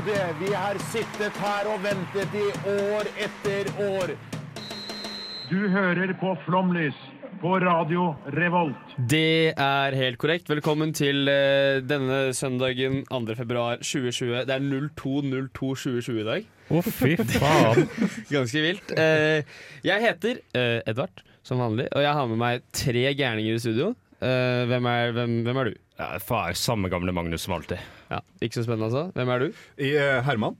tålmodige. Vi har sittet her og ventet i år etter år. Du hører på Flomlys på Radio Revolt. Det er helt korrekt. Velkommen til uh, denne søndagen 2. februar 2020. Det er 02.02.2020 i dag. Å, fy faen. Ganske vilt. Uh, jeg heter uh, Edvard, som vanlig, og jeg har med meg tre gærninger i studio. Eh, hvem, er, hvem, hvem er du? Ja, far, samme gamle Magnus som alltid. Ja, Ikke så spennende, altså. Hvem er du? I uh, Herman.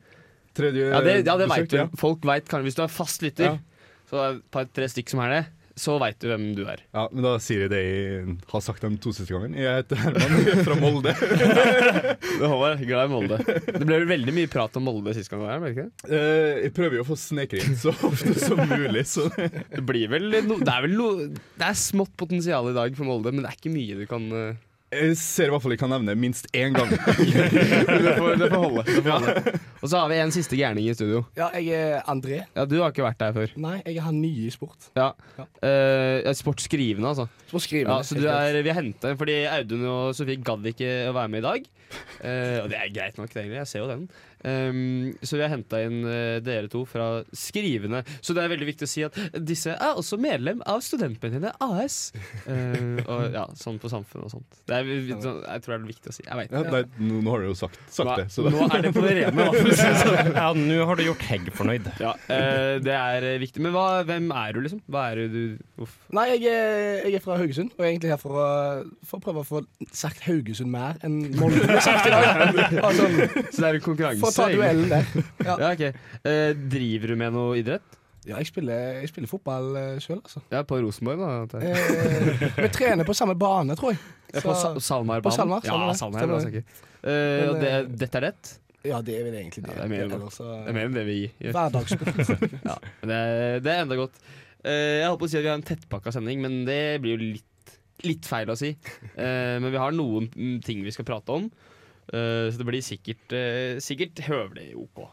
Tredje Ja, det, ja, det besøk, vet du. ja. Folk vet kanskje Hvis du er fast lytter, Ja. så det er et par-tre stykk som er det, så veit du hvem du er. Ja, men da sier jeg det jeg har sagt dem to siste gangene. Jeg heter Herman, er fra Molde. Det holder. Glad i Molde. Det ble vel veldig mye prat om Molde sist gang. Var her? ikke det? Eh, jeg prøver jo å få sneke inn så ofte som mulig, så Det blir vel no, Det er vel noe Det er smått potensial i dag for Molde, men det er ikke mye du kan eh, jeg ser i hvert fall jeg kan nevne minst én gang. Det får, det får holde. Det får holde. Og så har vi en siste gærning i studio. Ja, jeg er André. Ja, Du har ikke vært der før. Nei, jeg er han nye i sport. Ja. Ja. Uh, sportsskrivende, altså. Sportsskrivende. Ja, så du er, vi har henta en fordi Audun og Sofie gadd ikke å være med i dag. Uh, og det er greit nok, egentlig. Jeg ser jo den. Um, så vi har henta inn eh, dere to fra Skrivende. Så det er veldig viktig å si at disse er også medlem av Studentmediene AS. Uh, og ja, sånn på samfunnet og sånt. Det er, sånn- jeg tror det er viktig å si. Jeg vet Ja, nei, nå, nå har du jo sagt, sagt det. Så Nå, er det på det rene. det sånn. Ja, nå har du gjort Hegg fornøyd. Ja, uh, det er eh, viktig. Men hva, hvem er du, liksom? Hva er du, du uff. Nei, jeg er, jeg er fra Haugesund, og jeg er egentlig her for å, for å prøve å få sagt Haugesund mer enn Molde ble sagt i dag. Altså, Så det er en konkurranse? Ta duellen der. Ja, Ja, ok. Eh, driver du med noe idrett? ja jeg, spiller, jeg spiller fotball uh, sjøl, altså. Ja, på Rosenborg, da. Eh, vi trener på samme bane, tror jeg. Ja, på Sa Så- Salmarbanen? Salmar, Ja, Salmar, det. sagt. Eh, Men, det, eh, dette er rett? Ja, det er vel egentlig det. Ja, det er mer enn Det er mer enn det vi gjør. Hverdagssport. Ja, det, det er enda godt. Eh, jeg holdt på å si at vi har en tettpakka sending, men det blir jo litt, litt feil å si. Eh, men vi har noen ting vi skal prate om, Eh, så det blir sikkert, uh, sikkert høvelig OK.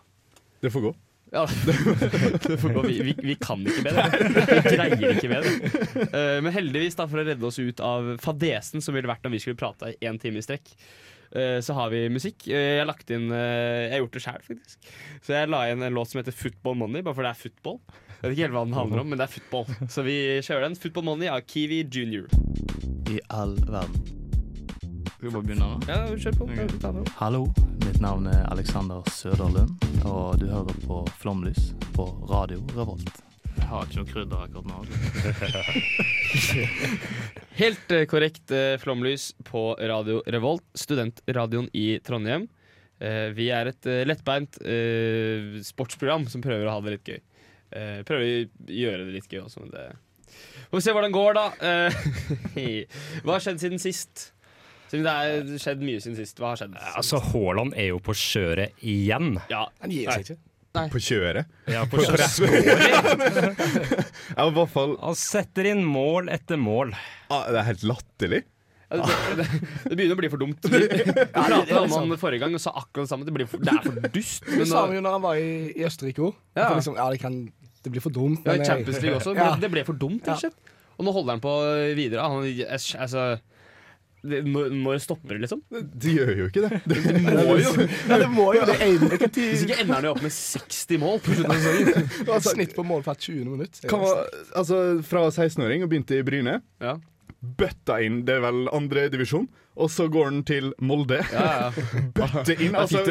Det får gå. Ja, det får gå. Vi, vi, vi kan ikke bedre. Vi greier ikke bedre. Eh, men heldigvis, da, for å redde oss ut av fadesen som ville vært om vi skulle prate i én time i strekk, eh, så har vi musikk. Eh, jeg har lagt inn eh, Jeg har gjort det sjøl, faktisk. Så jeg la inn en låt som heter Football Money, bare for det er football. Jeg vet ikke helt hva den handler om, men det er football. Så vi kjører den. Football Money av Kiwi Junior. i all verden. Skal vi bare begynne nå? Ja, kjør på. Ok. Ta det opp. Hallo, mitt navn er Alexander Søderlund, og du hører på Flomlys på Radio Revolt. Jeg har ikke noe krydder akkurat nå. Helt eh, korrekt eh, flomlys på Radio Revolt, studentradioen i Trondheim. Eh, vi er et lettbeint eh, sportsprogram som prøver å ha det litt gøy. Eh, prøver å gjøre det litt gøy også, men det Får vi se hvordan det går, da. Eh, hva har skjedd siden sist? Siden det har skjedd mye siden sist. Hva har skjedd? siden Altså, Haaland er jo på kjøret igjen. Ja, Han gir seg ikke. På kjøret. Ja, på kjøret. Ja, i hvert fall Han setter inn mål etter mål. ah, Det er helt latterlig. det, det, det begynner å bli for dumt. Vi prata om han forrige gang og sa akkurat det samme. Det, blir for, det er for dust. Det sa vi jo når han var i, i Østerrike òg. Ja. Liksom, ja, det, kan, det blir for dumt. ja, i Champions League også. Ja. Det ble for dumt, rett og slett. Og nå holder han på videre. Han, altså, når, når stopper det, liksom? Det gjør jo ikke det. det Det må jo Ja, det må jo det ender ikke til Hvis ikke ender det opp med 60 mål på slutten av sesongen. Et snitt på mål hvert 20 minutt. kan være, altså, fra 16-åring og begynte i Bryne. Ja. Bøtta inn, det er vel andre divisjon. Og så går han til Molde. Ja, ja. Bøtte inn. Altså,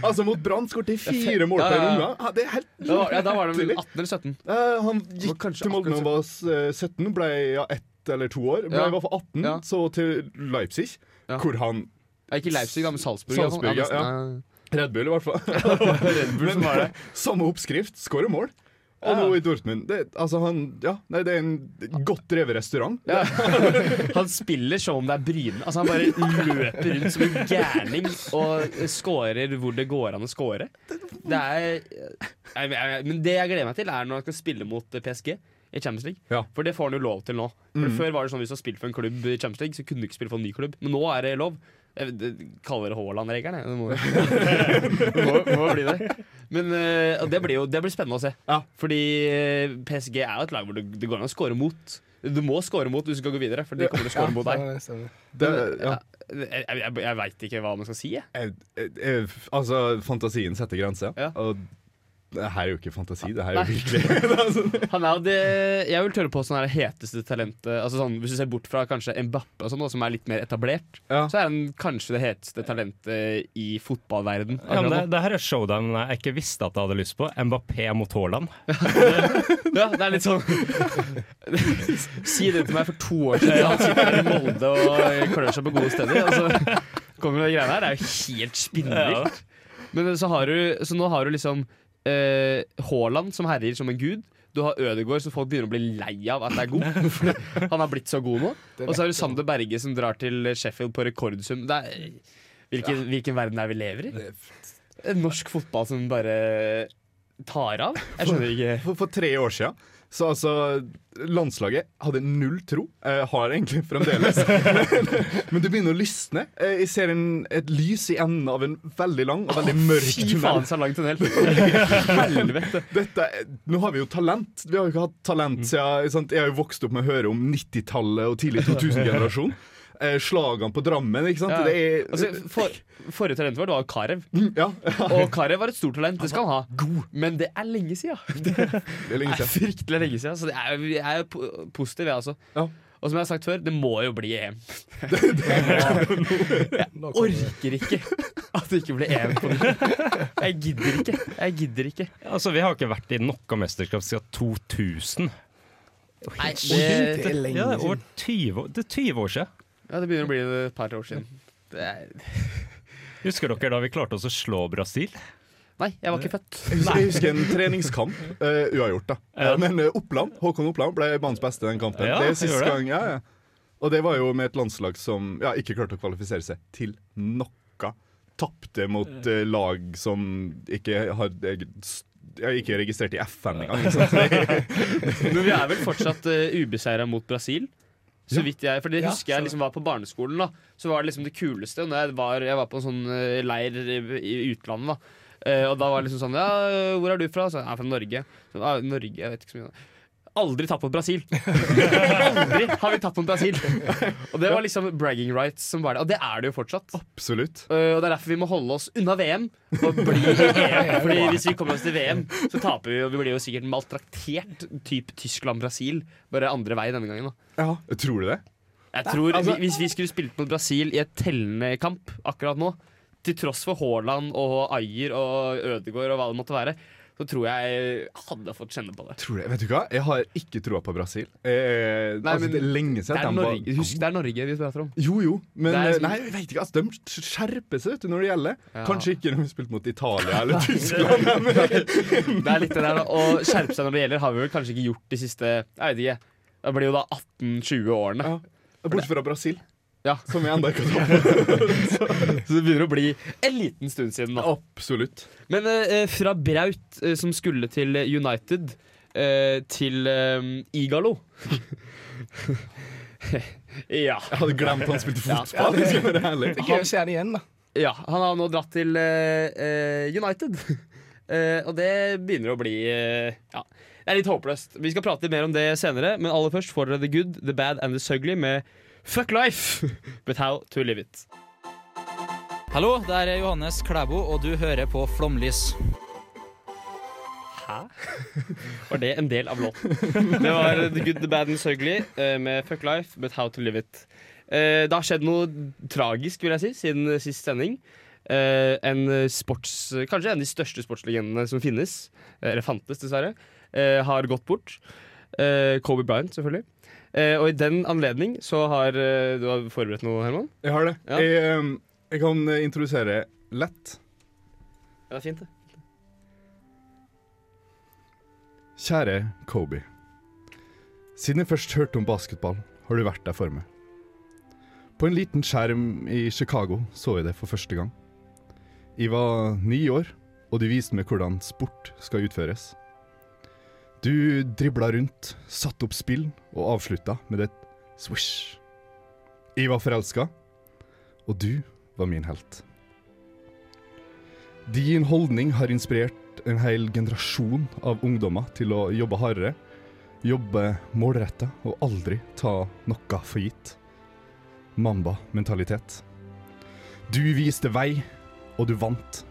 altså mot Brann skåret de fire mål per. Ja, det er helt Da, var- ja, da var det vel 18 eller 17. Eh, han gikk til Molde da han var eh, 17, ble ja, ett eller to år. Ble Ja. i hvert fall 18, Ja. så til Leipzig, hvor han ikke Leipzig, da, men Salzburg. Salzburg, ja, ja. Red Bull, i hvert fall. Red Bull som var det. Samme oppskrift, skårer mål. Og nå i Dortmund. Det, altså han, ja, nei, det er en godt drevet restaurant. Ja. Han spiller som om det er Bryne. Altså Han bare løper rundt som en gærning og scorer hvor det går an å score. Det er jeg, jeg, men det jeg gleder meg til, er når han skal spille mot PSG i Champions League. Ja. For det får han jo lov til nå. For Mm. Før var det sånn hvis du har spilt for en klubb i Champions League, så kunne du ikke spille for en ny klubb. Men nå er det lov. Jeg kaller det Haaland-regelen, jeg. Det må, det må, må bli det. Men uh, det blir jo det blir spennende å se. Ja. Fordi eh, PSG er jo et lag hvor det, det går an å score mot. Du må score mot hvis du skal gå videre, for de kommer til å score mot deg. Det, ja. Jeg, jeg, jeg, veit ikke hva man skal si, jeg. Jeg, jeg, jeg, altså, fantasien setter grenser. Ja. Og det her er jo ikke fantasi, det her er jo virkelig. Han er jo det Jeg vil tørre på sånn her heteste talentet Altså sånn, Hvis du ser bort fra kanskje Mbappe, og sånn, som er litt mer etablert, Ja. så er han kanskje det heteste talentet i fotballverden. Ja, men det, det her er showdown jeg ikke visste at jeg hadde lyst på. Mbappé mot Haaland. ja, det er litt sånn Si det til meg for to år siden. Han sitter her i Molde og klør seg på gode steder. Og så kommer det greiene her. Det er jo helt spinnvilt. Men så, har du, så nå har du liksom Haaland som herjer som en gud. Du har Ødegaard som folk begynner å bli lei av at er god. Han har blitt så god nå. Og så har du Sander Berge som drar til Sheffield på rekordsum. Det er, hvilken, hvilken verden er vi lever i? Norsk fotball som bare tar av? Jeg skjønner ikke. For, for tre år siden så altså Landslaget hadde null tro. Eh, har egentlig fremdeles. Men du begynner å lysne. Eh, jeg ser en, et lys i enden av en veldig lang og veldig mørk Fy faen, så lang tunnel. Helvete. Dette, nå har vi jo talent. Vi har jo ikke hatt talent siden sant? Jeg har jo vokst opp med å høre om 90-tallet og tidlig 2000-generasjon. Eh, slagene på Drammen, ikke sant. Ja. Det er Altså, for, forrige talentet vårt var Karev. ja, Og Karev var et stort talent. Det skal han ha. Men det er lenge siden. Det det er lenge er fryktelig lenge siden. Så det er, jeg er positiv, jeg altså. Ja. Og som jeg har sagt før, det må jo bli EM. jeg. Orker ikke at det ikke blir EM på nytt. Jeg gidder ikke. Jeg gidder ikke. Altså, Vi har ikke vært i noe mesterskap siden 2000. Nei, Det det, er lenge Ja, det er siden. 20, år- det er 20 år siden. Ja, det begynner å bli et par år siden. Det er, Husker dere da vi klarte oss å slå Brasil? nei, jeg var ikke født. Jeg husker, jeg husker en treningskamp. Uh, uavgjort, da. Ja. Men eh, Oppland, Håkon Oppland ble banens beste i den kampen. Ja, det er siste det. gang, ja, ja. Og det var jo med et landslag som ja, ikke klarte å kvalifisere seg til noe. Tapte mot uh, lag som ikke har ikke er registrert i FN engang. Det- Men vi er vel fortsatt uh, ubeseira mot Brasil. Så vidt jeg, for det husker jeg liksom var på barneskolen. da Så var det liksom det kuleste. Når jeg var, jeg var på en sånn eh, leir i, i utlandet. da Eh, Og da var det liksom sånn Ja, hvor er du fra? Så, jeg er fra Norge. Så, ah, Norge, jeg vet ikke så mye Aldri tatt mot Brasil. Aldri har vi tatt mot Brasil. Og det var liksom bragging rights som var det. Og det er det jo fortsatt. Absolutt. Uh, og Det er derfor vi må holde oss unna VM og bli i EM. Fordi Hvis vi kommer oss til VM, så taper vi, og vi blir jo sikkert maltraktert. Typ Tyskland-Brasil. Bare andre vei denne gangen. da Ja, Tror du det? Jeg tror Altså- Hvis vi skulle spilt mot Brasil i et tellende kamp akkurat nå, til tross for Haaland og Ayer og Ødegaard og hva det måtte være, så tror jeg jeg hadde fått kjenne på det. Tror du? Vet du hva? Jeg har ikke troa på Brasil. Eh, Nei, altså, men det er lenge Det siden er Norge, var husk, det er Norge vi prater om. Jo, jo, men er eh, sånn- Nei, jeg vet ikke, altså, de skjerper seg når det gjelder. Ja. Kanskje ikke når vi spilte mot Italia eller Tyskland. Det er litt det der Å skjerpe seg når det gjelder, har vi vel kanskje ikke gjort de siste Jeg vet ikke. Det blir jo da 18-20 årene. Ja. Bortsett fra Brasil, Ja. som jeg ennå ikke har tatt. Så det begynner å bli en liten stund siden. da Absolutt. Men eh, fra Braut, eh, som skulle til United, eh, til eh, Igalo Ja. Jeg hadde glemt han spilte Ja. fotball. det skal være ærlig. Er gøy å se han igjen, da. ja. Han har nå dratt til eh, eh, United. Eh, og det begynner å bli eh, Ja, det er litt håpløst. Vi skal prate litt mer om det senere, men aller først får dere The Good, The Bad and The Sugly med Fuck Life, but how to live it. Hallo, det er Johannes Klæbo, og du hører på Flomlys. Hæ? Var det en del av låten? Det var The Good, The Bad and Sugly eh, med Fuck Life, but how to live it. Eh, det har skjedd noe tragisk, vil jeg si, siden sist sending. Eh, en sports, kanskje en av de største sportslegendene som finnes, eller fantes dessverre, har gått bort. Kobe Bryant, selvfølgelig. Eh, og i den anledning så har eh, Du har forberedt noe, Herman? Jeg har det. Ja. Jeg, eh, jeg kan eh, introdusere lett. Ja, det er fint, det. Kjære Kobe. Siden jeg først hørte om basketball, har du vært der for meg. På en liten skjerm i Chicago så jeg det for første gang. Jeg var ni år, og de viste meg hvordan sport skal utføres. Du dribla rundt, satte opp spill og avslutta med et swish. Jeg var forelska, og du var min helt. Din holdning har inspirert en hel generasjon av ungdommer til å jobbe hardere, jobbe målretta og aldri ta noe for gitt. Mamba-mentalitet. Du viste vei, og du vant.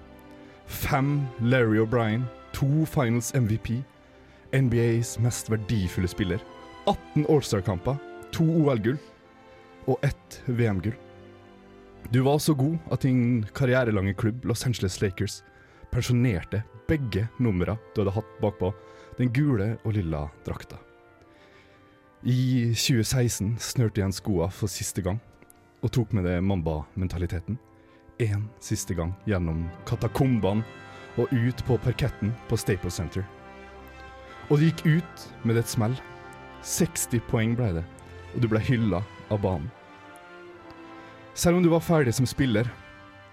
Fem Larry O'Brien, to Finals MVP, NBAs mest verdifulle spiller, 18 All-Star-kamper, to OL-gull og ett VM-gull. Du var så god at din karrierelange klubb Los Angeles Lakers pensjonerte begge numrene du hadde hatt bakpå den gule og lilla drakta. I 2016 snørte igjen skoa for siste gang, og tok med det Mamba-mentaliteten én siste gang gjennom katakombene og ut på parketten på Staples Center. Og det gikk ut med et smell. 60 poeng ble det, og du ble hylla av banen. Selv om du var ferdig som spiller,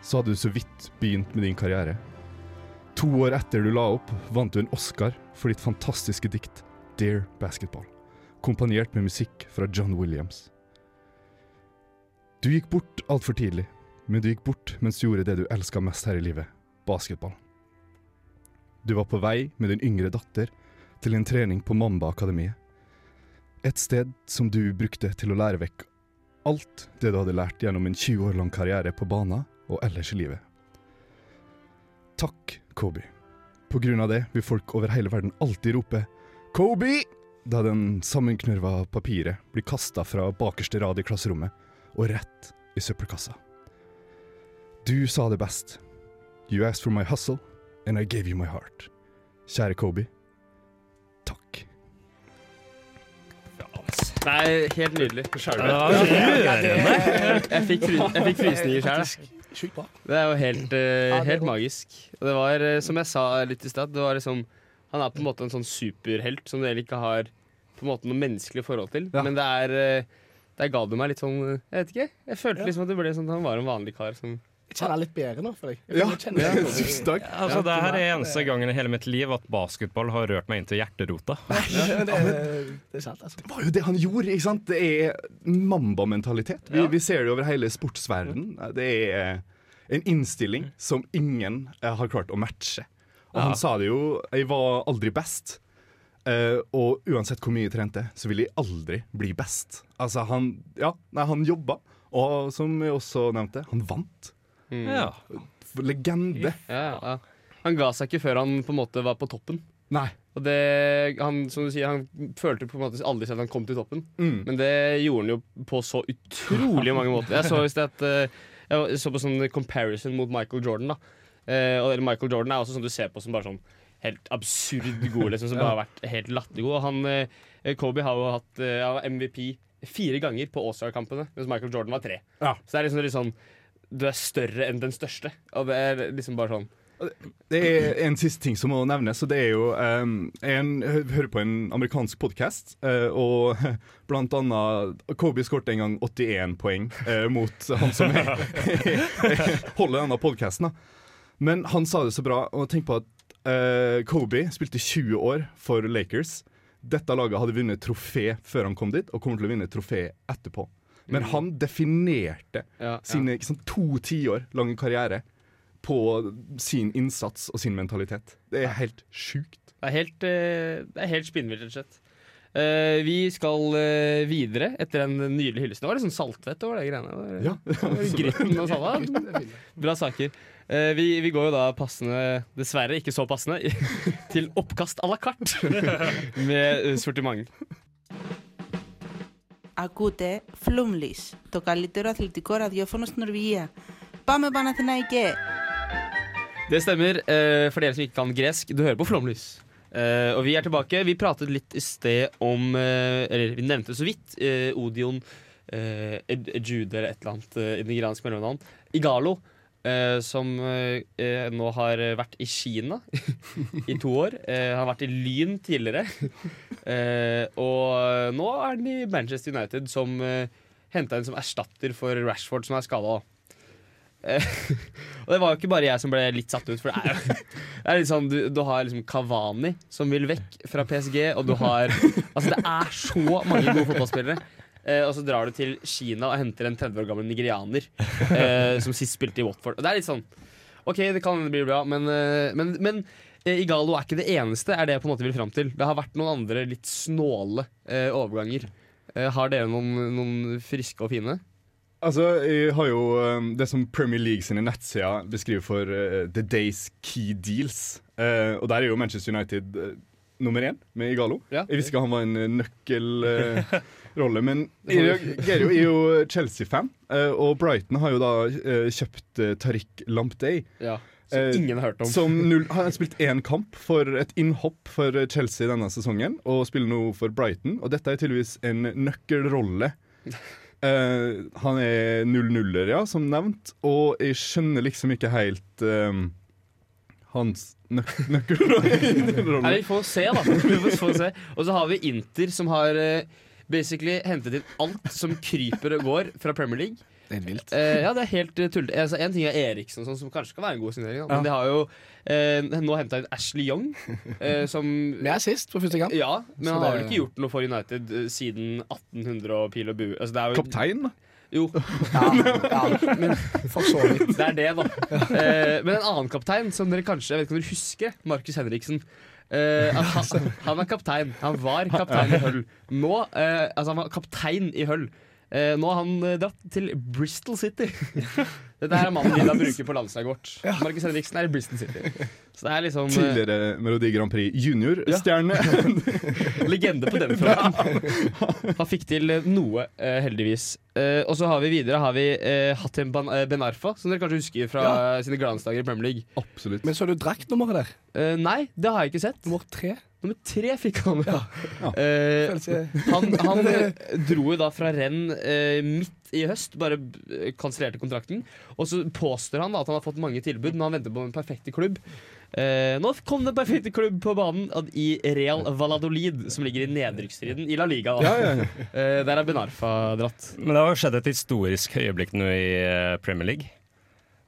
så hadde du så vidt begynt med din karriere. To år etter du la opp, vant du en Oscar for ditt fantastiske dikt Dear Basketball, Komponert med musikk fra John Williams. Du gikk bort altfor tidlig, men du gikk bort mens du gjorde det du elska mest her i livet basketball. Du var på vei med din yngre datter til en trening på Mamba Akademiet. Et sted som du brukte til å lære vekk alt det du hadde lært gjennom en 20 år lang karriere på banen og ellers i livet. Takk, Kobe. På grunn av det vil folk over hele verden alltid rope Kobe! Da den sammenknørva papiret blir kasta fra bakerste rad i klasserommet og rett i søppelkassa. Du sa det best. You asked for my hustle, and I gave you my heart. Kjære Kobe. Nei, helt nydelig. Ja, rørende. Jeg fikk, fry, jeg fikk frysninger sjøl. Det er jo helt, eh, helt magisk. Og det var, eh, som jeg sa litt i stad, det var liksom Han er på en måte en sånn superhelt som du egentlig ikke har på en måte noe menneskelig forhold til. Ja. Men det er eh, Der ga du meg litt sånn Jeg vet ikke. Jeg følte liksom at det ble sånn at han var en vanlig kar som Jeg kjenner litt bedre nå for deg. Ja, det. tusen takk. Altså, det her er eneste gangen i hele mitt liv at basketball har rørt meg inn til hjerterota. det, det, det er sant, altså. Det var jo det han gjorde, ikke sant? Det er Mamba-mentalitet. Vi, vi ser det over hele sportsverdenen. Det er en innstilling som ingen eh, har klart å matche. Og han sa det jo, jeg var aldri best. Uh, og uansett hvor mye jeg trente, så ville jeg aldri bli best. Altså, han Ja, nei, han jobba. Og som jeg også nevnte, han vant. Mm. Ja. Legende. Ja, ja. Han ga seg ikke før han på en måte var på toppen. Nei. Og det, han, som du sier, han følte på en måte aldri at han kom til toppen. Mm. Men det gjorde han jo på så utrolig mange måter. Jeg så visst at eh, Jeg så på sånn comparison mot Michael Jordan. da Eh, og Michael Jordan er også sånn du ser på som bare sånn helt absurd god, liksom, som bare har vært helt lattergod. Og han, eh, Kobe har jo hatt eh, MVP fire ganger på All-Star-kampene, mens Michael Jordan var tre. Ja. Så det er liksom litt sånn Du er større enn den største. Og det er liksom bare sånn Det er en siste ting som må nevnes, og det er jo um, en, Jeg hører på en amerikansk podkast, og blant annet Kobe skåret en gang 81 poeng uh, mot han som er, holder denne podkasten. Men han sa det så bra, og tenk på at uh, Kobe spilte 20 år for Lakers. Dette laget hadde vunnet trofé før han kom dit, og kommer til å vinne trofé etterpå. Men han definerte ja, sine sant, to tiår lange karriere på sin innsats og sin mentalitet. Det er helt sjukt. Det er helt, eh, det er helt spinnvilt, rett og slett. Uh, vi skal uh, videre etter en nydelig hyllest. Det var litt sånn saltvett over det greiene. Var- Ja. Gritten og salat. Bra saker. Uh, vi, vi går jo da passende, dessverre ikke så passende, til oppkast à la carte med sortiment Ακούτε Flumlis, το καλύτερο αθλητικό ραδιόφωνο στην Νορβηγία. Πάμε Παναθηναϊκέ! Det stemmer. eh, for dere som ikke kan gresk, du hører på Flomlys. Eh, og vi er tilbake. Vi pratet litt i sted om eh, Eller vi nevnte så vidt eh, Odion uh, Ejude eller et eller annet uh, nigeriansk mellomnavn. Igalo. eh, som uh, nå har vært i Kina i to år. Uh, har vært i Lyn tidligere. Og nå er den i Manchester United, som uh, henta en som erstatter for Rashford, som er skada. Og det var jo ikke bare jeg som ble litt satt ut, for det er jo det er litt sånn, du, du har liksom Kavani som vil vekk fra PSG, og du har Altså, det er så mange gode fotballspillere. Eh, og så drar du til Kina og henter en 30 år gammel nigerianer eh, som sist spilte i Watford. Og det er litt sånn OK, det kan bli bra, men, eh, men, men Igalo er ikke det eneste, er det jeg på en måte vil fram til. Det har vært noen andre litt snåle overganger. Har dere noen, noen friske og fine? Altså, jeg har jo um, det som Premier League sine nettsider beskriver for uh, The Days Key Deals. Uh, og der er jo Manchester United uh, nummer én med Igalo. Jeg visste ikke han var en nøkkelrolle, men jeg er jo Chelsea-fan. uh, og Brighton har jo da uh, kjøpt uh, Tariq Lampday. Ja, som Eh, ingen har hørt om. Som null, han har spilt én kamp for et innhopp for Chelsea denne sesongen, og spiller nå for Brighton. Og dette er tydeligvis en nøkkelrolle. Uh, han er 0-0-er, ja, som nevnt, og jeg skjønner liksom ikke helt eh, hans nøk nøkkelrolle. Vi får se, da. Vi får, se. Og så har vi Inter, som har eh, basically hentet inn alt som kryper og går fra Premier League. Det er vilt. Eh, ja, det er helt uh, tullete. Altså, en ting er Eriksen, sånn, som kanskje skal være en god signering. Ja. Men de har jo eh, nå henta inn Ashley Young, eh, som er sist for første gang. Ja, men Så han har vel det- ikke gjort noe for United eh, siden 1800 og pil og bue. Altså, er jo, Kaptein? Jo. Ja, ja, men for så vidt. Det er det, da. Eh, men en annen kaptein som dere kanskje Jeg vet ikke om dere husker, Markus Henriksen. At han, han er kaptein. Han var kaptein i Hull. Nå uh, Altså, han var kaptein i Hull. Uh, nå har han dratt til Bristol City. Dette er mannen vi da bruker på landslaget vårt. Markus Henriksen er i Bristol City. Så det er liksom eh, Tidligere Melodi Grand Prix junior-stjerne. Legende på den fronten. Han fikk til eh, noe, eh, heldigvis. Eh, og så har vi videre har vi Hatem Ben Arfa, som dere kanskje husker fra Ja. sine glansdager i Premier League. Absolutt. Men så du draktnummeret der? Eh, nei, det har jeg ikke sett. Nummer tre? Nummer tre fikk han Ja. Ja. Uh, han han dro jo da fra renn uh, midt i høst, bare eh, kansellerte kontrakten. Og så påstår han da at han har fått mange tilbud, men han venter på den perfekte klubb. Eh, nå kom den perfekte klubb på banen i Real Valladolid, som ligger i nedrykksstriden i La Liga. Da. Ja, ja, ja. Eh, der er Benarfa dratt. Men det har jo skjedd et historisk øyeblikk nå i eh, Premier League.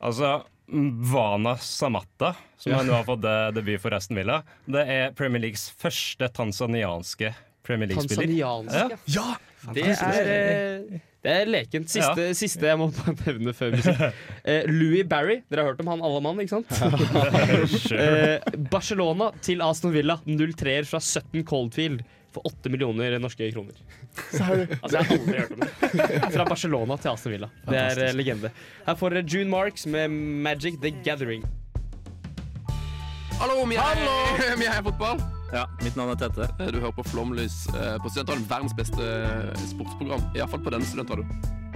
Altså, Vana Samatta, som Ja. nå har fått eh, debut for Aston Villa, det er Premier Leagues første tanzanianske Premier League-spiller. Tanzaniansk, Ja. Det er, eh, det er lekent. Siste, siste jeg må nevne før musikk. Eh, Louis Barry, dere har hørt om han alle mann, ikke sant? eh, Barcelona til Aston Villa, 0-3-er fra 17 Coldfield for 8 millioner norske kroner. Altså, jeg har aldri hørt om det. Fra Barcelona til Aston Villa. Det er eh, legende. Her får dere June Marks med Magic The Gathering. Hallo, vi er, vi er fotball. Ja, mitt navn er Tette. Du hører på Flomlys eh, på Studentradioen. Verdens beste eh, sportsprogram. Iallfall på denne studentradioen.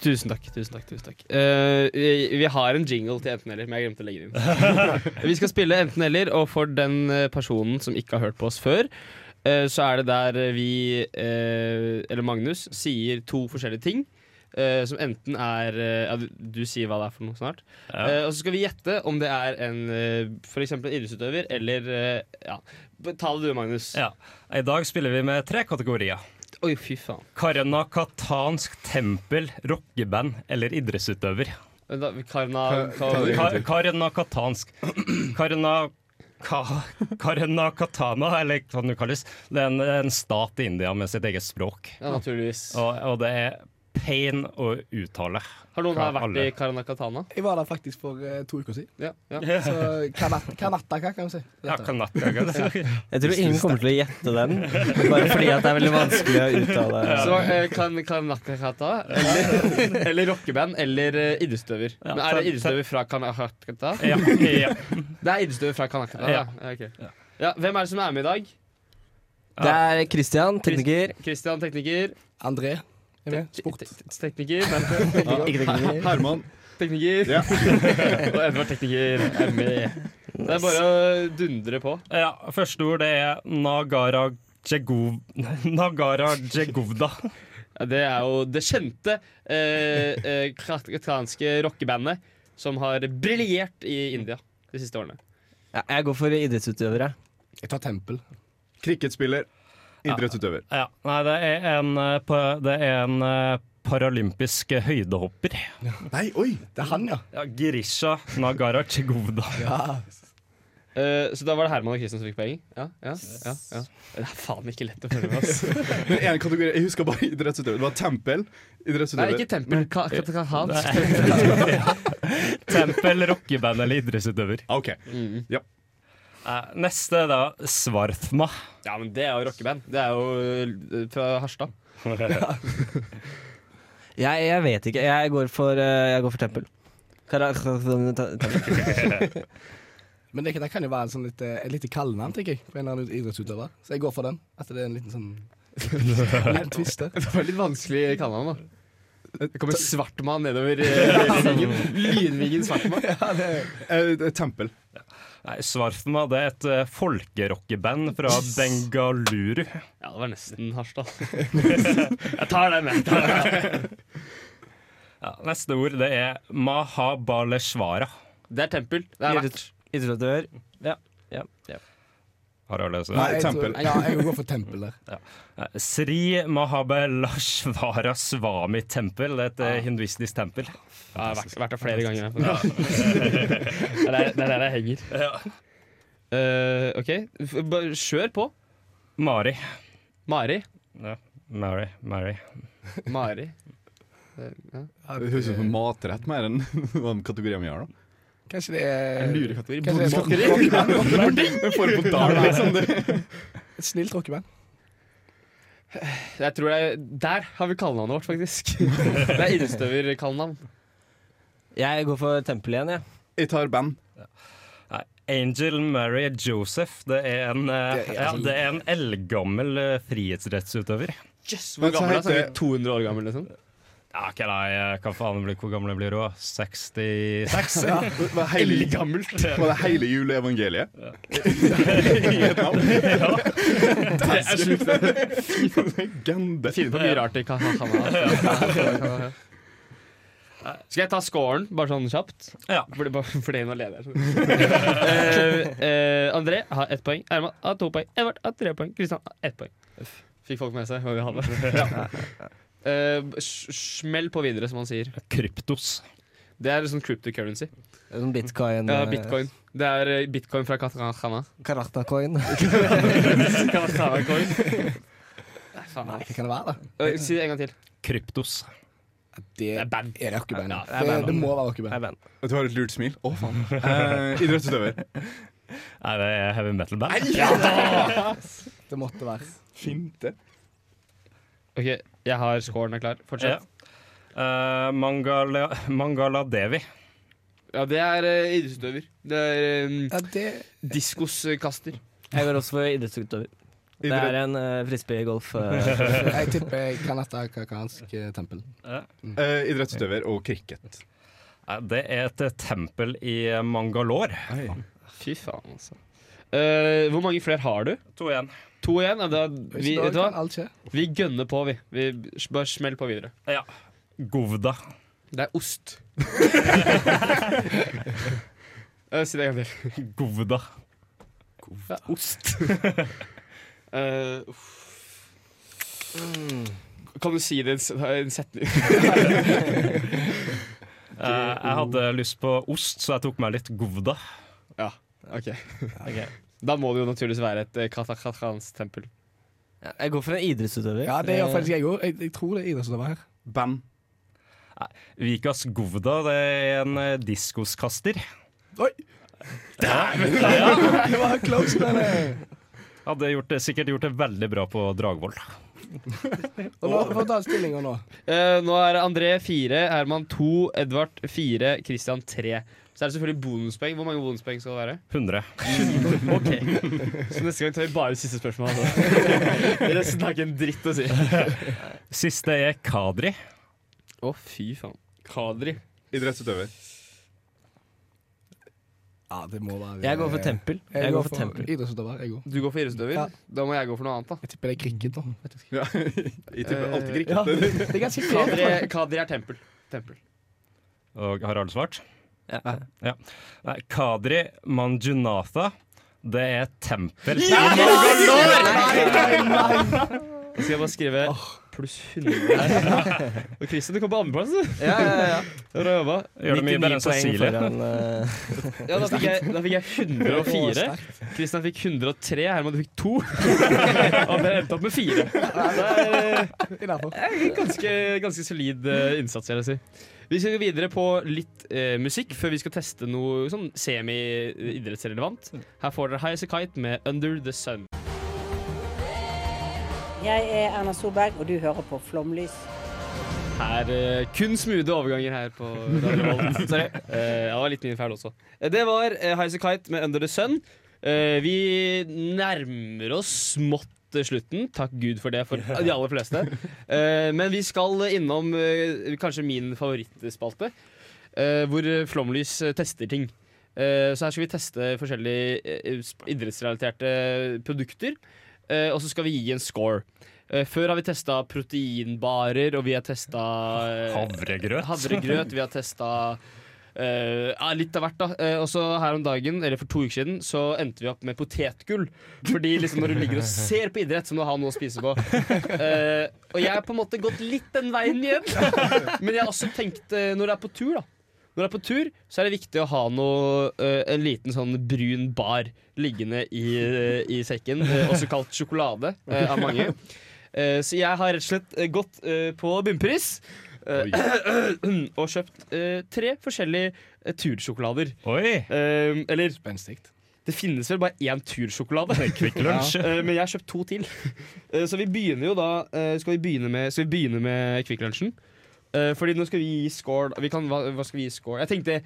Tusen takk. tusen takk, tusen takk uh, vi, vi har en jingle til enten-eller, men jeg glemte å legge den inn. vi skal spille enten-eller, og for den eh, personen som ikke har hørt på oss før, uh, så er det der vi, uh, eller Magnus, sier to forskjellige ting. Eh, som enten er uh, ja, du, du sier hva det er for noe snart. Ja. Uh, og så skal vi gjette om det er en uh, f.eks. en idrettsutøver eller Ja, ta det du, Magnus. Ja. I dag spiller vi med tre kategorier. Oi, fy faen. Karna katansk tempel, rockeband eller idrettsutøver. Men Da, Karna, Karna Ka Karanakatansk Karana... Ka Karanakatana, eller hva det nå kalles. Det er en, en stat i India med sitt eget språk. ja, naturligvis. Og, og det er pain å uttale. Har noen her vært alle. i Karanakatana? Jeg var der faktisk for uh, to uker siden. Ja, ja. Så kanat, Kanataka, kan vi si. Ja, kanaka. Jeg tror ingen kommer til å gjette den, bare fordi at det er veldig vanskelig å uttale. Så uh, kan Kanakakata eller, eller rockeband eller uh, idrettsutøver. Ja, Men er det idrettsutøver fra Kanakata? Ja, ja. Det er idrettsutøver fra Kanakata, ja. Ja, ja. Hvem er det som er med i dag? Det er Christian, tekniker. Christian, tekniker. André er. Sport. Tekniker. men- Herman. Tekniker. Ja. Og Edvard Tekniker er med. Det er bare å dundre på. ja, første ord det er Nagara Jegov... Nagara Jegovda. Det er jo det kjente eh, eh, katanske rockebandet som har briljert i India de siste årene. Ja, jeg går for idrettsutøvere. Jeg tar tempel. Cricketspiller. Idrettsutøver. Ja, nei, det er en, eh, det er en eh, paralympisk høydehopper. Nei, oi! Det er han, ja. Ja, Girisha Nagarac Govda. ja. Uh, så da var det Herman og Kristian som fikk poeng? Ja, ja, ja, ja. Det er faen ikke lett å følge med, Altså. Men en kategori, Jeg husker bare idrettsutøver. Det var tempel. Idrettsutøver. Nei, ikke tempel. Ka ka ka hans. Tempel, rockeband eller idrettsutøver. OK. Mm. Ja. Eh, Neste da Svartma. Ja, men det er jo rockeband. Det er jo eh, fra Harstad. Jeg, jeg vet ikke. Jeg går for, eh, jeg går for tempel. Tempel. Men det, det kan jo være en sånn litt, et lite kallenavn, tenker jeg, på en eller annen idrettsutøver. Så jeg går for den. At det er en liten sånn liten twist der. Det var litt vanskelig kallenavn, da. Det kommer Svartmann nedover Lynvingen. Lynvingen Svartmann. Ja, det, Eh, tempel. Nei, Svarthma det er et uh, folkerockeband fra Bengaluru. Ja, det var nesten Harstad. Jeg tar den, jeg. Tar den. Ja, neste ord det er Mahabaleshvara. Det er tempel. Det er verdt. Idrettør. Ja. ja, ja. Har? Nei, tror- tempel. Ja, jeg går for tempel der. Ja. Sri Mahabelashvara Swami Tempel. Det er et ja. hinduistisk tempel. Ja, jeg har vært, vært der flere ganger. det er der det er der jeg henger. Eh, OK, bare kjør på. Mari. Mari. Ja. Mary. Mary. Mari. Eh, ja. Det høres ut som en matrett mer enn hva kategorien vi har. da Kanskje det er En lurekategori. Kanskje det er Bondemakkeri. rockeband, rockeband. En form liksom. Et snilt rockeband. Jeg tror det er, Der har vi kallenavnet vårt, faktisk. Det er innstøverkallenavn. Jeg går for tempel igjen, jeg. Jeg tar band. Ja. Angel Mary Joseph. Det er en, eh, ja, det er en eldgammel eh, frihetsrettsutøver. Yes, Hvor gammel er han? Sånn 200 år gammel, liksom? Ja, ikke nei, hva faen blir, hvor gammel blir du? da? 66? Var hele, Eldgammelt. var det hele juleevangeliet? Inget navn? Ja Det er sjukt. Legende. Finner på mye rart i Kahana. Skal jeg ta scoren, bare sånn kjapt? Ja. Fordi, bare fordi hun er leder. uh, uh, André har ett poeng. Herman har to poeng. Edvard har tre poeng. Kristian har ett poeng. Fikk folk med seg hva vi hadde? S- smell på videre, som han sier. Kryptos. Det er sånn cryptocurrency. Sånn bitcoin. Ja, eh, bitcoin. Det er eh, bitcoin fra Katana. Karatakoin Karatakoin coin. Nei, faen. Hva kan det være, da? Uh, Si det en gang til. Kryptos. Det er band. er det, band? Ja, det er det, band. det må være rockeband. Du har et lurt smil. Å, faen. Eh, idrettsutøver. Nei, det er heavy metal-band. Det måtte være. Finte. OK, jeg har scoren er klar. Ja. Fortsett. Eh, Mangala, Mangala Devi. Ja, det er uh, idrettsutøver. Det er um, Ja, det diskoskaster. Jeg går også for idrettsutøver. Det er en uh, frisbeegolf. Uh. Jeg tipper Kanata kakansk tempel. Eh, idrettsutøver og cricket. Det er et tempel i Mangalore. Fy faen, altså. Eh, hvor mange flere har du? To igjen. To igjen? Da, vi, vet du hva? vi gønner på, vi. vi bare smell på videre. Ja. Govda. Det er ost. Eh, si det en gang til. Govda. Ja, ost. uh. Kan du si det i en setning? Eh, jeg hadde lyst på ost, så jeg tok meg litt Govda. ja, OK. Da må det jo naturligvis være et uh, katakatransk tempel. Ja, Jeg går for en idrettsutøver. Ja, det gjør Eh, faktisk jeg òg. Jeg, jeg tror det er idrettsutøver her. Band. Vikas Govda det er en eh, diskoskaster. Oi! Det var close, men eh. Hadde gjort det, sikkert gjort det veldig bra på Dragvoll. Og nå får vi ta stillinga nå. Uh, nå er André fire, Herman to, Edvard fire, Christian tre. Så er det selvfølgelig bonuspoeng. Hvor mange bonuspoeng skal det være? 100. Ok Så neste gang tar vi bare siste spørsmål. Resten har ikke en dritt å si. Siste er Kadri. Å, fy faen. Kadri. Idrettsutøver. Ja, det må være Jeg går for tempel. Jeg, Jeg går går for tempel. idrettsutøver, jeg går. Du går for idrettsutøver? Ja. Da må jeg gå for noe annet, da. Jeg tipper det er cricket, da. Ja, jeg tipper alltid cricket. Ja, det er ganske. Kadri, Kadri er tempel. tempel. Og har alle svart? Ja. Ja. Nei, Kadri Manjunatha. Det er tempel. Nå skal jeg bare skrive pluss 100 her. Og Christian, du kom på andreplass, du. Ja, ja, ja. Bra jobba. Gjør det mye bedre enn Cecilie. eh, Ja, da fikk jeg, da fikk jeg 104. Christian fikk 103. Herman, du fikk 2. Og dere endte opp med 4. Det er eh, ganske, ganske solid eh, innsats, vil jeg si. Vi skal gå videre på litt eh, musikk før vi skal teste noe sånn semi-idrettsrelevant. Her får dere High As A Kite med Under The Sun. Jeg er Erna Solberg, og du hører på Flomlys. Her, eh, kun smoothe overganger her på Radio Revolt. Sorry. Eh, ja, det var litt min feil også. Eh, Det var eh, High As A Kite med Under The Sun. Eh, vi nærmer oss smått til slutten. Takk Gud for det for de aller fleste. Eh, men vi skal innom eh, kanskje min favorittspalte, eh, hvor Flomlys tester ting. Så her skal vi teste forskjellige idrettsrelaterte produkter, og så skal vi gi en score. Før har vi testa proteinbarer, og vi har testa Havregrøt. havregrøt. Vi har testa eh, ja, litt av hvert, da. Uh, og så her om dagen, eller for to uker siden, så endte vi opp med potetgull. Fordi liksom når du ligger og ser på idrett, så må du ha noe å spise på. Uh, og jeg har på en måte gått litt den veien igjen. Men jeg har også tenkt, når du er på tur, da når du er på tur, så er det viktig å ha noe, en liten sånn brun bar liggende i, i sekken, også kalt sjokolade av mange. Så jeg har rett og slett gått på bunnpris og kjøpt eh, tre forskjellige eh, tursjokolader. Oi! Eh, eller Spenstigt. det finnes vel bare én tursjokolade. ja. Eh, Men jeg har kjøpt to til. Eh, Så vi begynner jo da eh, Skal vi begynne med, skal vi begynne med Kvikk Lunsjen? Eh, Fordi nå skal vi gi score vi kan, hva, hva skal vi gi score? Jeg tenkte,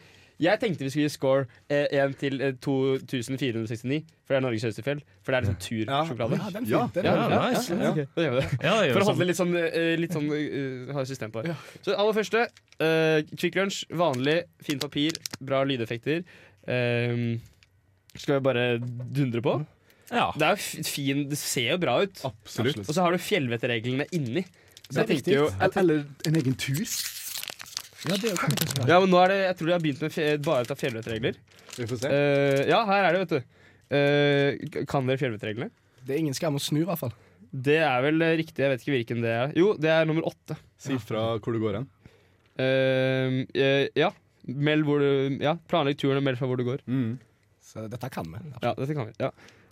jeg tenkte vi skulle gi score én til eh, 2469, for det er Norges høyeste fjell. For det er liksom tursjokolade. Ja, den Ja. Ja, ja, nice. ja, okay. Ja, For å holde det litt sånn, eh, litt sånn uh, ha system på det. Så aller første, eh, Quick Lunch. Vanlig, fint papir, bra lydeffekter. Eh, skal vi bare dundre på? Ja. Det er jo fin, det ser jo bra ut. Absolutt. Og så har du fjellvettreglene inni. Så jeg er jo jeg, Eller en egen tur. Ja, det er kanskje Ja, men nå er det Jeg tror de har begynt med fje- bare å ta fjellvettregler. Vi får se. Eh, ja, her er det, vet du. Eh, kan dere fjellvettreglene? Det er ingen skam å snu, i hvert fall. Det er vel eh, riktig. Jeg vet ikke hvilken det er. Jo, det er nummer åtte. Si fra hvor du går hen. Eh, eh, ja. Meld hvor du Ja, planlegg turen og meld fra hvor du går. Mm. Så dette kan vi. Ja, dette kan vi. Ja.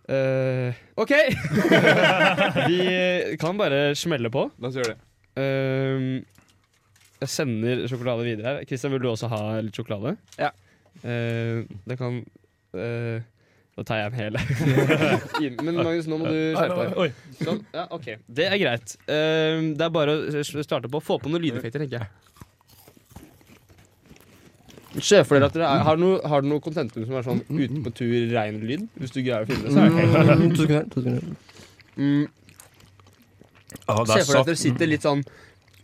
Eh, OK! vi kan bare smelle på. La oss gjøre det. Eh, jeg sender sjokolade videre her. Kristian, vil du også ha litt sjokolade? Ja. Uh, det kan uh, Da tar jeg en hel. Men Magnus, nå må du skjerpe deg. Sånn, ja, ok. Det er greit. Uh, det er bare å starte på. Få på noen lydeffekter, tenker jeg. Se for dere at dere er, har, noe, har noe contentum som er sånn ute på tur, rein lyd? Hvis du greier å finne det, så er det Mm, To sekunder. Mm, Se for dere at dere sitter litt sånn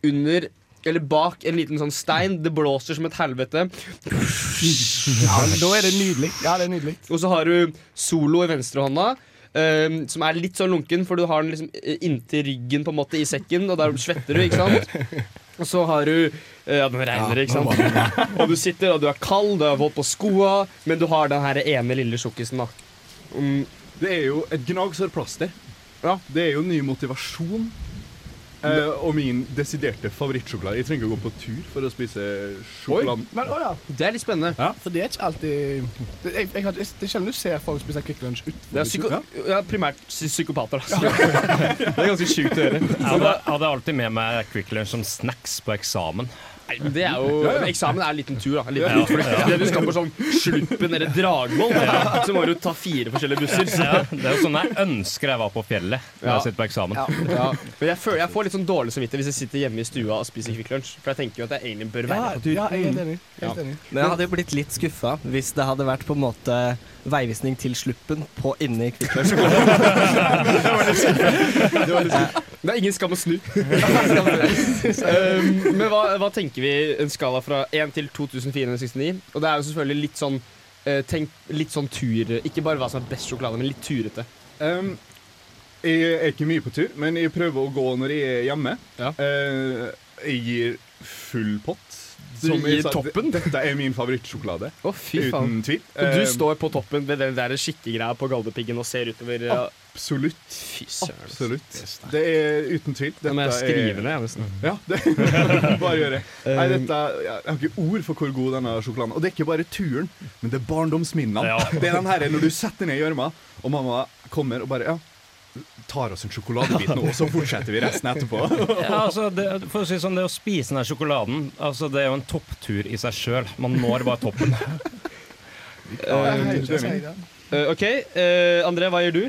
under eller bak en liten sånn stein. Det blåser som et helvete. Ja, da er det nydelig. Ja, det er nydelig. Og så har du solo i venstrehånda. Um, som er litt sånn lunken, for du har den liksom eh, inntil ryggen på en måte i sekken, og der svetter du, ikke sant? Og så har du eh, Ja, den regner, ikke sant? Og du sitter, og du er kald, du har våt på skoa, men du har den her ene lille sjokkisen, da. Um, Det er jo et gnagsårplaster. Ja. Det er jo ny motivasjon. Eh, og min desiderte favorittsjokolade. Jeg trenger ikke å gå på tur for å spise sjokoladen. Men, å ja. det er litt spennende. For det er ikke alltid Det, jeg, jeg, det er sjelden du ser folk spise Kvikk Lunsj Det utenfor er psyko ja, primært psy- psykopater. Altså. det er ganske sjukt å gjøre. Jeg hadde, hadde alltid med meg Kvikk Lunsj som snacks på eksamen. Nei, men det er jo, Ja, ja. Eksamen er en liten tur. da en liten Ja. Det du skal på sånn Sluppen eller Dragvoll, så må du ta fire forskjellige busser. Så. Ja, det er jo sånn jeg ønsker jeg var på fjellet når Ja. jeg sitter på eksamen. Ja. Men jeg, føler, jeg får litt sånn dårlig samvittighet hvis jeg sitter hjemme i stua og spiser Kvikk Lunsj. For jeg tenker jo at jeg egentlig bør være på tur. ja, jeg er helt enig. Ja. enig. Men jeg hadde jo blitt litt skuffa hvis det hadde vært på en måte veivisning til Sluppen på inni i Lunsj. Det, var litt sykt. det er ingen skam å snu. um, men hva, hva tenker vi en skala fra 1 til 2469? Og det er jo selvfølgelig litt sånn eh, Tenk litt sånn tur Ikke bare hva som er best sjokolade, men litt turete. Um, jeg er ikke mye på tur, men jeg prøver å gå når jeg er hjemme. Ja. Eh, jeg gir full pott. Som i sa, toppen? Dette er min favorittsjokolade. Fy Uten tvil. Og du Eh, står på toppen med den der skikkegreia på Galdhøpiggen og ser utover. ja. Absolutt. Fy søren. Absolutt. Det er uten tvil. Da Men jeg skriver skrive er- ned, nesten. Ja, det bare gjør det. Nei, dette, jeg har ikke ord for hvor god denne sjokoladen. Og det er ikke bare turen, men det er barndomsminnene. Ja. Det er den her når du setter ned gjørma, og mamma kommer og bare Ja, tar oss en sjokoladebit nå, og så fortsetter vi resten etterpå. Ja, altså, det, for å si sånn, det å spise den sjokoladen altså, Det er jo en topptur i seg sjøl. Man når bare toppen. uh. Eh, OK, Uh, André, hva gjør du?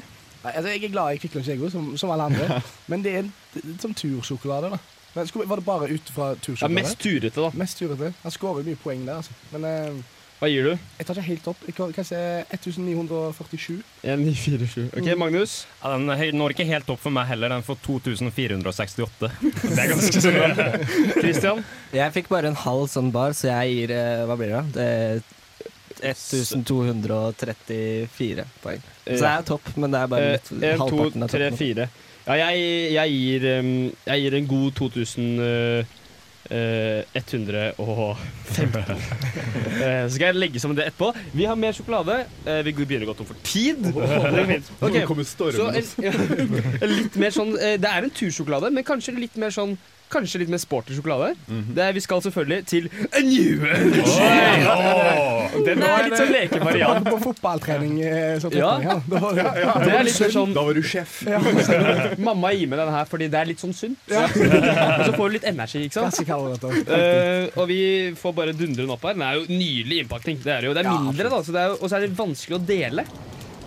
Nei, altså, jeg er glad i Kvikk Lunsj, jeg òg, som, som alle andre. Men det er en, som tursjokolade, da. Men skulle, var det bare ut fra Ja, tursjokolade? mest turete, da. Mest turete. Han skårer mye poeng der, altså. Men eh, Hva gir du? jeg tar ikke helt opp. Jeg kan, kan se 1947. 1947. OK, Mm. Magnus? Ja, den når ikke helt opp for meg heller. Den får 2468. Det er ganske sånn. Christian? Jeg fikk bare en halv sånn bar, så jeg gir eh, Hva blir det? Det er 1234 poeng. Så det er topp, men det er bare litt Eh, en, to, halvparten av tre, toppen. fire. Ja, jeg, jeg, gir, jeg gir en god 2000 uh, uh, 115. uh, så skal jeg legge sammen det etterpå. Vi har mer sjokolade. Uh, vi begynner godt om for tid. Okay. Så altså. litt mer sånn eh, Det er en tursjokolade, men kanskje litt mer sånn Kanskje litt mer sporty sjokolade. det er, vi skal selvfølgelig til A New Energy. Den er litt sånn lekevariant. På fotballtrening. eh, Ja. ja. Da var det- Det er litt mer sånn Da var du sjef. Mamma gir meg den her fordi det er litt sånn sunt. Og så får du litt energi, ikke sant? Eh, og vi får bare dundre den opp her. Den er jo nydelig innpakning. Det er, jo. Det er mindre, da, så det er, jo- og så er det vanskelig å dele.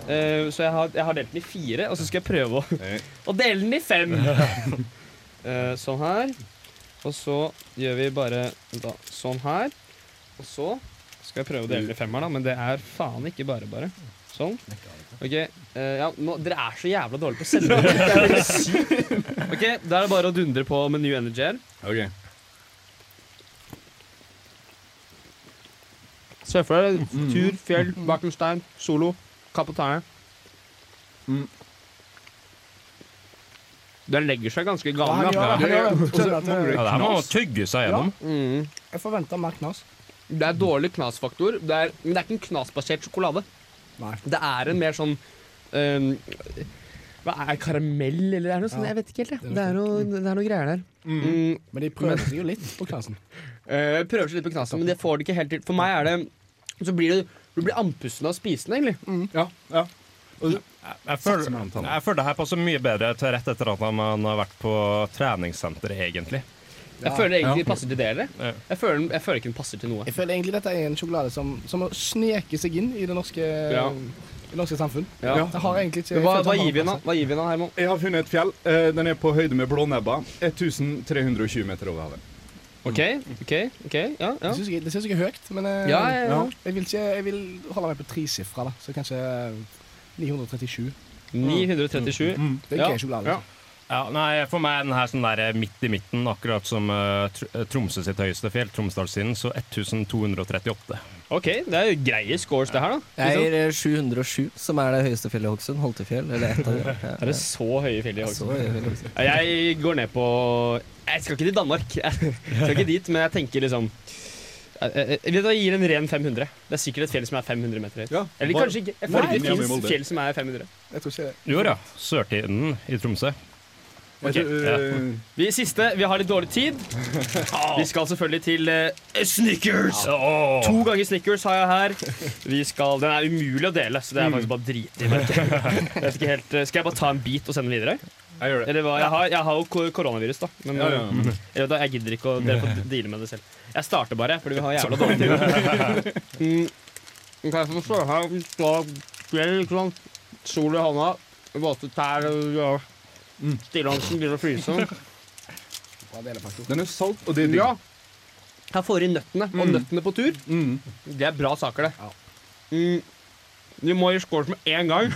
Uh, så jeg har, jeg har delt den i fire, og så skal jeg prøve å, å dele den i fem. Eh, sånn her. Og så gjør vi bare da, sånn her. Og så skal jeg prøve å dele i femmer, da, men det er faen ikke bare bare. Sånn. Ok, eh, ja, nå, Dere er så jævla dårlige på å sykt. Ok, Da er det bare å dundre på med New Energy her. Ok. Se for deg tur, fjell, bak stein, solo, tærne. Mm. Den legger seg ganske Ja, gammel. Ja, han gjør det. Ja, det her må tygge seg gjennom. Ja. Jeg forventer mer knas. Det er dårlig knasfaktor, det er, men det er ikke en knasbasert sjokolade. Nei. Det er en mer sånn um, Hva er karamell, eller det er noe sånt? Jeg vet ikke helt. Det er Det er noe, det er noe greier der. Mm. Men de prøver seg jo litt på knasen. Uh, prøver seg litt på knasen, men det får det ikke helt til. For meg er det Så blir det du blir andpusten av å spise den, egentlig. Ja, ja. Jeg føler, jeg føler det her passer mye bedre til rett etter at man har vært på treningssenter, egentlig. Jeg føler egentlig det passer til det. eller? Ja. Jeg føler, jeg føler ikke den passer til noe. Jeg føler egentlig dette er en sjokolade som, som sneke seg inn i det norske, Ja. i det norske samfunn. Ja. Det har egentlig ikke hva, hva gir vi den? Hva gir vi den Herman? Jeg har funnet et fjell. Eh, Den er på høyde med Blånebba. 1320 meter over havet. OK, OK, ok, ja, ja. Det syns jeg, det synes jeg er høyt, men eh, Ja, ja, ja. Jeg, vil ikke, jeg vil holde meg på tresifra, da. Så kanskje 937. 937. Mm. Det er Ja. sjokolade. Ja. altså. Ja, nei, For meg er den her sånn der eh, midt i midten, akkurat som uh, Tr Tromsø sitt høyeste fjell, Tromsdalssiden, så 1238. OK, det er jo greie scores, det her, da. Jeg gir eh, 707, som er det høyeste fjellet i Hokksund. Holtefjell, eller ett av dem. Ja, Er det så høye fjell i Så Hokksund? Jeg går ned på Jeg skal ikke til Danmark. Jeg skal ikke dit, men jeg tenker liksom jeg, jeg, jeg jeg gir en ren 500. Det er sikkert et fjell som er 500 meter høyt. Ja, Eller kanskje ikke. Jeg føler det fins fjell som er 500. Jeg tror ikke det. Jo da, Sørtiden i Tromsø. Okay. Ja. eh, Vi siste, vi har litt dårlig tid. Vi skal selvfølgelig til uh, Snickers. To ganger Snickers har jeg her. Vi skal, Den er umulig å dele, så det er faktisk bare drit i. vet ikke helt, eh, Skal jeg bare ta en bit og sende den videre? Jeg gjør det. Eller hva? Jeg har, jeg har jo koronavirus, da. Men Ja, ja. Eller, jeg, da, jeg gidder ikke å dere får deale med det selv. Jeg starter bare, fordi vi har jævla dårlig tid. Mm. Ok, så står her, vi står fjell, ikke sant? Sol i hånda, våte tær, og Mm. stillongsen begynner å fryse. Den er salt, og det er digg. Ja. Her får vi nøttene, og Mm. nøttene på tur. Mm. Det er bra saker, det. Mm. Vi må gi scores med én gang.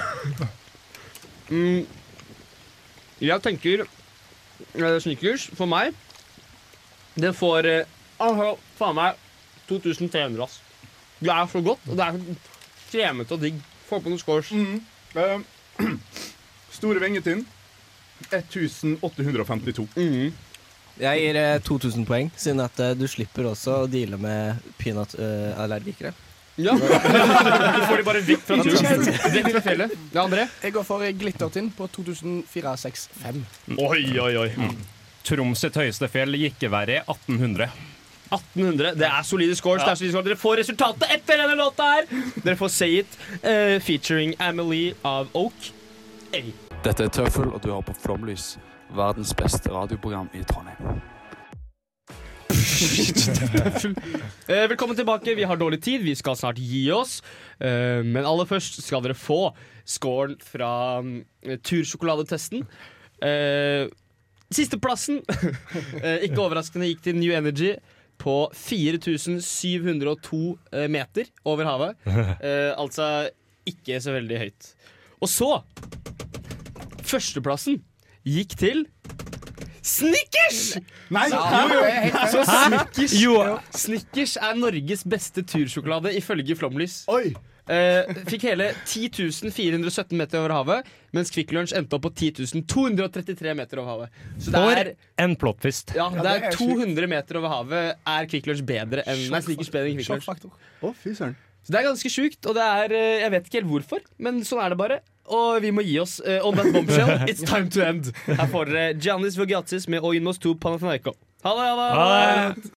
Mm. Jeg tenker uh, Snickers, for meg Den får uh, faen meg 2300, ass. Det er så godt, og det er så kremete og digg. Få på noen scores. Mm. Uh, Store Vengetinn 1852. Mm. Jeg gir eh, 2000 poeng, siden at eh, du slipper også å deale med peanøttallergikere. Ja. Du får de bare vekk fra turen. Vekk fra fjellet. Ja, André? Jeg går for glittertinn på 2004-65. Oi, oi, oi. Troms sitt høyeste fjell gikk i været i 1800. 1800. Det er solide scores. Det er solide scores. Dere får resultatet etter denne låta her. Dere får Say It uh, featuring Amelie av Oak. Hey. Dette er Tøffel, og du hører på Flomlys, verdens beste radioprogram i Trondheim. Eh, velkommen tilbake. Vi har dårlig tid. Vi skal snart gi oss. Eh, men aller først skal dere få scoren fra mm, tursjokoladetesten. Eh, Sisteplassen, ikke overraskende, gikk til New Energy på 4702 eh, meter over havet. Altså ikke så veldig høyt. Og så Førsteplassen gikk til Snickers! Nei, så, jo. Er. Snickers, Jo. Snickers er Norges beste tursjokolade ifølge Flomlys. Eh, fikk hele 10.417 meter over havet, mens Kvikk Lunsj endte opp på 10.233 meter over havet. Så det For er, en plottfist. ja, det er er 200 meter over havet er Kvikk Lunsj bedre enn Nei, Snickers bedre enn Kvikk Lunsj. Å, fy søren. Så det er ganske sjukt, og det er eh, Jeg vet ikke helt hvorfor, men sånn er det bare. Og vi må gi oss Uh, on that bombshell. It's time to end. Her får dere Giannis Vogiatis med Oinos 2 Panathinaiko. Ha det, ha det! Ha det!